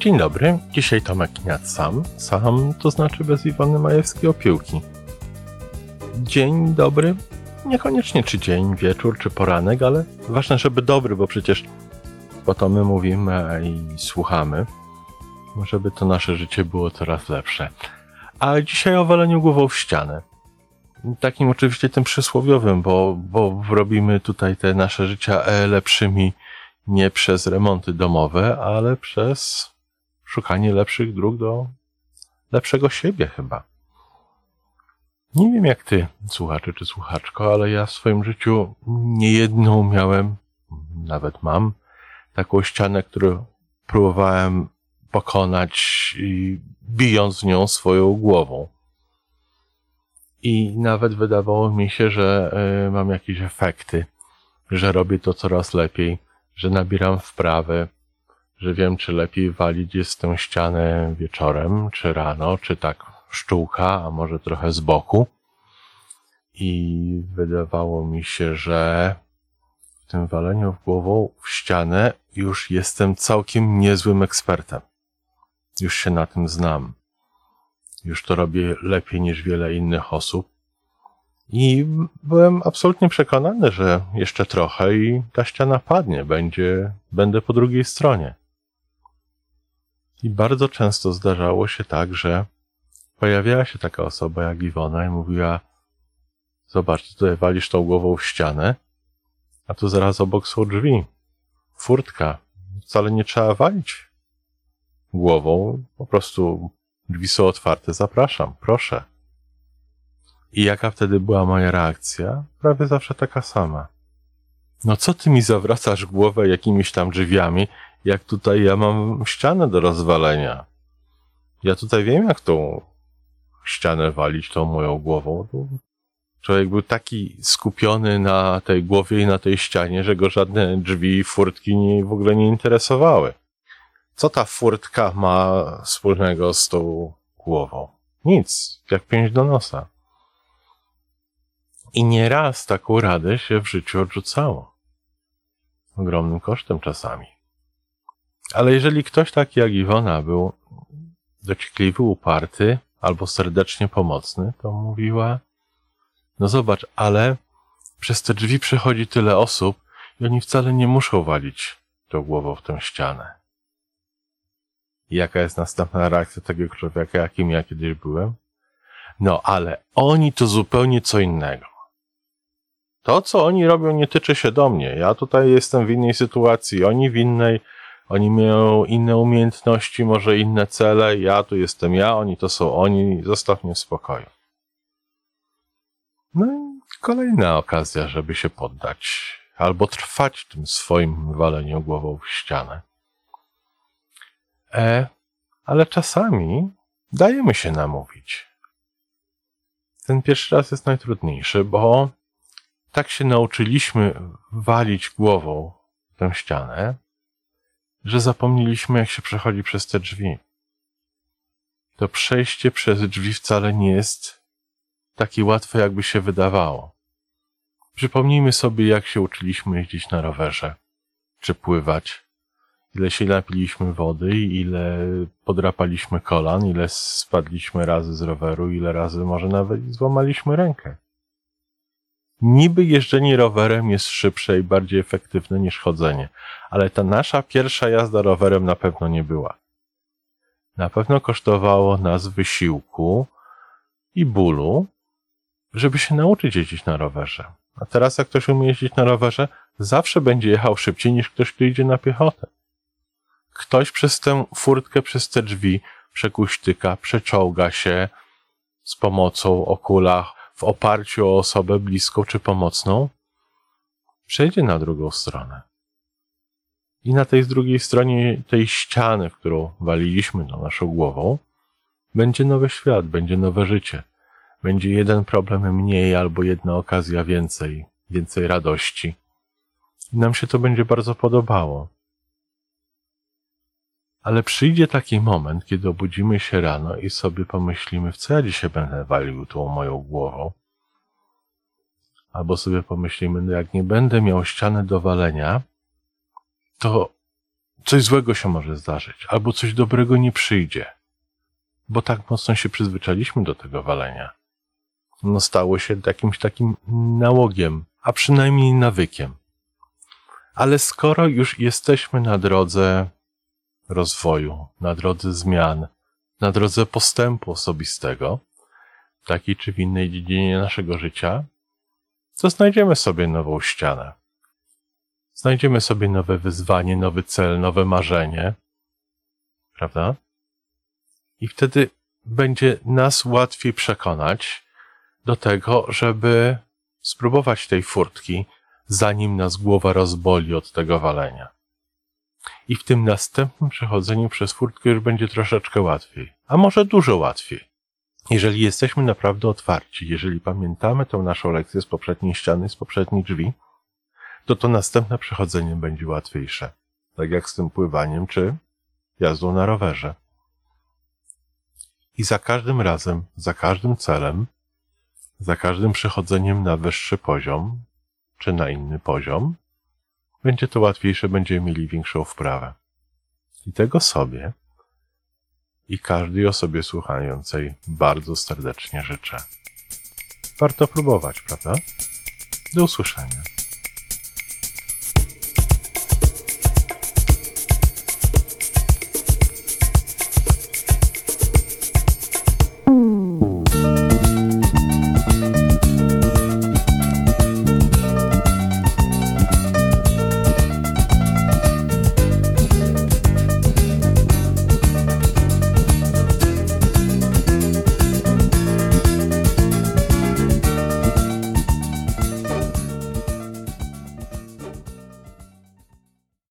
Dzień dobry, dzisiaj Tomek Kniat sam. Sam to znaczy bez Iwony Majewskiej opiłki. Dzień dobry, niekoniecznie czy dzień, wieczór, czy poranek, ale ważne, żeby dobry, bo przecież po to my mówimy i słuchamy, żeby to nasze życie było coraz lepsze. A dzisiaj o waleniu głową w ścianę. Takim oczywiście tym przysłowiowym, bo, bo robimy tutaj te nasze życia lepszymi nie przez remonty domowe, ale przez szukanie lepszych dróg do lepszego siebie chyba. Nie wiem jak ty, słuchaczy czy słuchaczko, ale ja w swoim życiu niejedną miałem, nawet mam, taką ścianę, którą próbowałem pokonać bijąc nią swoją głową. I nawet wydawało mi się, że y, mam jakieś efekty, że robię to coraz lepiej, że nabieram wprawy, że wiem, czy lepiej walić jest tę ścianę wieczorem, czy rano, czy tak szczółka, a może trochę z boku. I wydawało mi się, że w tym waleniu w głową w ścianę już jestem całkiem niezłym ekspertem. Już się na tym znam. Już to robię lepiej niż wiele innych osób. I byłem absolutnie przekonany, że jeszcze trochę i ta ściana padnie, będzie, będę po drugiej stronie. I bardzo często zdarzało się tak, że pojawiała się taka osoba jak Iwona i mówiła: Zobacz, tutaj walisz tą głową w ścianę, a tu zaraz obok są drzwi, furtka. Wcale nie trzeba walić głową, po prostu drzwi są otwarte, zapraszam, proszę. I jaka wtedy była moja reakcja? Prawie zawsze taka sama. No co ty mi zawracasz głowę jakimiś tam drzwiami, jak tutaj ja mam ścianę do rozwalenia? Ja tutaj wiem, jak tą ścianę walić tą moją głową. Człowiek był taki skupiony na tej głowie i na tej ścianie, że go żadne drzwi furtki nie, w ogóle nie interesowały. Co ta furtka ma wspólnego z tą głową? Nic, jak pięć do nosa. I nieraz taką radę się w życiu odrzucało. Ogromnym kosztem czasami. Ale jeżeli ktoś taki jak Iwona był dociekliwy, uparty albo serdecznie pomocny, to mówiła, no zobacz, ale przez te drzwi przechodzi tyle osób i oni wcale nie muszą walić tą głową w tę ścianę. I jaka jest następna reakcja takiego człowieka, jakim ja kiedyś byłem? No, ale oni to zupełnie co innego. To, co oni robią, nie tyczy się do mnie. Ja tutaj jestem w innej sytuacji, oni w innej, oni mają inne umiejętności, może inne cele. Ja tu jestem ja, oni to są oni. Zostaw mnie w spokoju. No i kolejna okazja, żeby się poddać. Albo trwać w tym swoim waleniu głową w ścianę. E, ale czasami dajemy się namówić. Ten pierwszy raz jest najtrudniejszy, bo tak się nauczyliśmy walić głową w tę ścianę, że zapomnieliśmy, jak się przechodzi przez te drzwi. To przejście przez drzwi wcale nie jest takie łatwe, jakby się wydawało. Przypomnijmy sobie, jak się uczyliśmy jeździć na rowerze, czy pływać, ile się napiliśmy wody, ile podrapaliśmy kolan, ile spadliśmy razy z roweru, ile razy może nawet złamaliśmy rękę. Niby jeżdżenie rowerem jest szybsze i bardziej efektywne niż chodzenie, ale ta nasza pierwsza jazda rowerem na pewno nie była. Na pewno kosztowało nas wysiłku i bólu, żeby się nauczyć jeździć na rowerze. A teraz jak ktoś umie jeździć na rowerze, zawsze będzie jechał szybciej niż ktoś, kto idzie na piechotę. Ktoś przez tę furtkę, przez te drzwi przekuśtyka, przeczołga się z pomocą o kulach, w oparciu o osobę bliską czy pomocną, przejdzie na drugą stronę. I na tej drugiej stronie tej ściany, w którą waliliśmy na naszą głową, będzie nowy świat, będzie nowe życie. Będzie jeden problem mniej albo jedna okazja więcej, więcej radości. I nam się to będzie bardzo podobało. Ale przyjdzie taki moment, kiedy obudzimy się rano i sobie pomyślimy, w co ja dzisiaj będę walił tą moją głową. Albo sobie pomyślimy, no jak nie będę miał ściany do walenia, to coś złego się może zdarzyć, albo coś dobrego nie przyjdzie, bo tak mocno się przyzwyczailiśmy do tego walenia. No stało się jakimś takim nałogiem, a przynajmniej nawykiem. Ale skoro już jesteśmy na drodze rozwoju, na drodze zmian, na drodze postępu osobistego, w takiej czy w innej dziedzinie naszego życia, to znajdziemy sobie nową ścianę. Znajdziemy sobie nowe wyzwanie, nowy cel, nowe marzenie, prawda? I wtedy będzie nas łatwiej przekonać do tego, żeby spróbować tej furtki, zanim nas głowa rozboli od tego walenia. I w tym następnym przechodzeniu przez furtkę już będzie troszeczkę łatwiej, a może dużo łatwiej. Jeżeli jesteśmy naprawdę otwarci, jeżeli pamiętamy tą naszą lekcję z poprzedniej ściany, z poprzednich drzwi, to to następne przechodzenie będzie łatwiejsze. Tak jak z tym pływaniem czy jazdą na rowerze. I za każdym razem, za każdym celem, za każdym przechodzeniem na wyższy poziom, czy na inny poziom, będzie to łatwiejsze, będziemy mieli większą wprawę. I tego sobie i każdej osobie słuchającej bardzo serdecznie życzę. Warto próbować, prawda? Do usłyszenia.